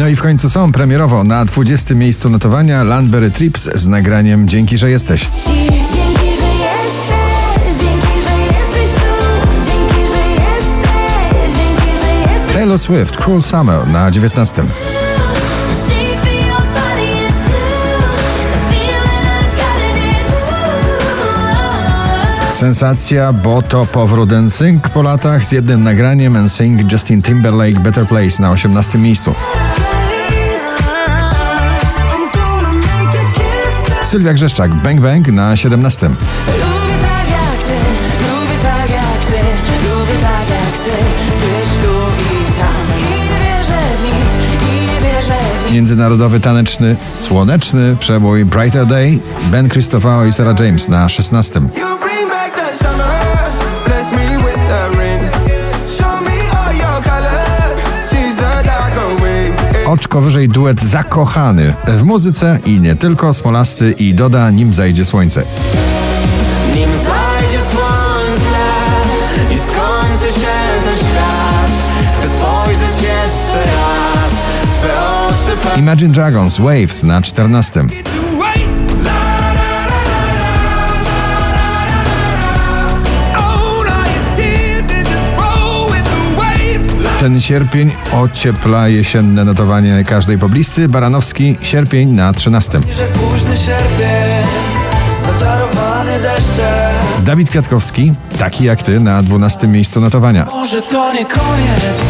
No i w końcu są premierowo na 20. miejscu notowania Landberry Trips z nagraniem Dzięki, że jesteś. Dzięki, że jesteś, dzięki, że jesteś tu, dzięki, że jesteś, dzięki, że jesteś. Taylor Swift, Cruel Summer na 19. Sensacja, bo to powrót NSYNC po latach z jednym nagraniem NSYNC Justin Timberlake Better Place na 18. miejscu. Sylwia Grzeszczak, Bang Bang na 17. Lubię tak jak ty, lubię tak jak ty, lubię tak jak ty, być tu i tam. I nie wierzę w nic, i nie wierzę w nic. Międzynarodowy taneczny, słoneczny przebój Brighter Day Ben Christopher i Sarah James na 16. You bring back the summer, bless me with the rain. Show me all your colors, she's the dark away. Oczko wyżej duet zakochany w muzyce i nie tylko Smolasty i doda nim zajdzie słońce. Nim zajdzie słońce i skończy się ten świat, chcę spojrzeć jeszcze raz Imagine Dragons Waves na 14. Ten sierpień ociepla jesienne notowanie każdej poblisty. Baranowski sierpień na 13. Że późny sierpień, zaczarowany deszczem. Dawid Kwiatkowski, taki jak ty, na 12 miejscu notowania. Może to nie koniec,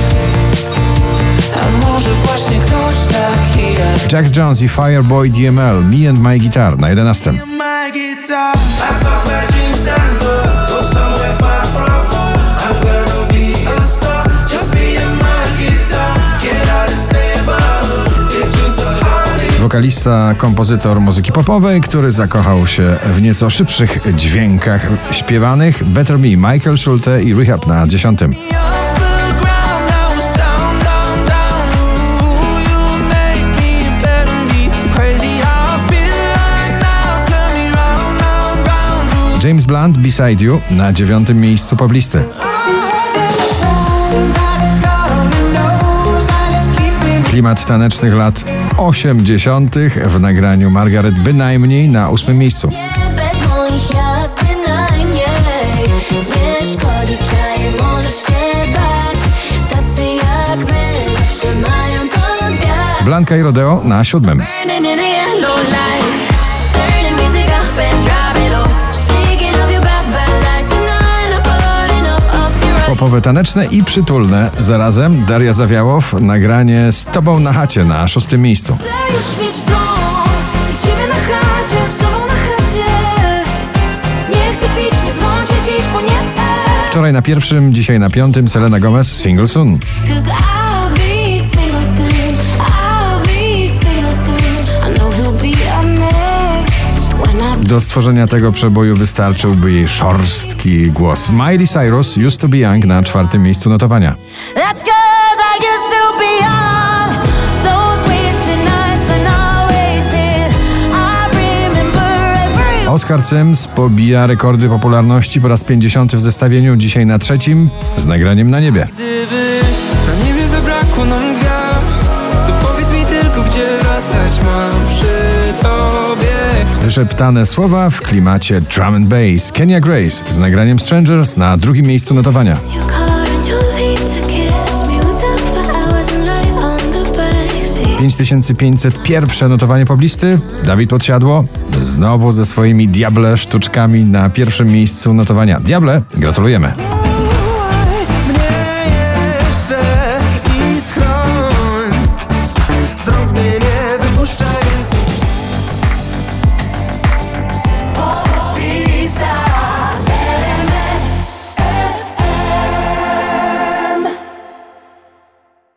a może właśnie ktoś taki jak Jax Jones i Fireboy DML Me and My Guitar na 11. Wokalista, kompozytor muzyki popowej, który zakochał się w nieco szybszych dźwiękach śpiewanych. Better Me, Michael Schulte i Rehab na 10. The ground now is down, down, down. Ooh, you make me better me. Crazy how I feel right now. Turn me round, round, round. Ooh. James Blunt, Beside You na 9 miejscu poblisty. Klimat tanecznych lat 80. w nagraniu Margaret bynajmniej na 8 miejscu. Nie bez moich jazd bynajmniej Nie szkodzi czaj, możesz się bać Tacy jak my zawsze mają ton wiatr Blanka i Rodeo na 7. Popowe taneczne i przytulne. Zarazem Daria Zawiałow, nagranie z Tobą na chacie na 6 miejscu. Chcę już mieć dom Ciebie na chacie, z tobą na chacie Nie chcę pić, nie dziś, bo nie Wczoraj na pierwszym, dzisiaj na piątym Selena Gomez, Single Soon. Do stworzenia tego przeboju wystarczyłby jej szorstki głos. Miley Cyrus, Used to be Young na czwartym miejscu notowania. That's cause I used to be young. Those wasted nights and I wasted. I remember every Oscar Sims pobija rekordy popularności po raz 50 w zestawieniu, dzisiaj na trzecim z nagraniem na niebie. Gdyby na niebie zabrakło nam gwiazd, to powiedz mi tylko, gdzie wracać mam przy tobie. Chcę Szeptane słowa w klimacie drum and bass. Kenya Grace z nagraniem Strangers na drugim miejscu notowania. 5501 notowanie poblisty. Dawid Podsiadło znowu ze swoimi Diable sztuczkami na pierwszym miejscu notowania. Diable, gratulujemy.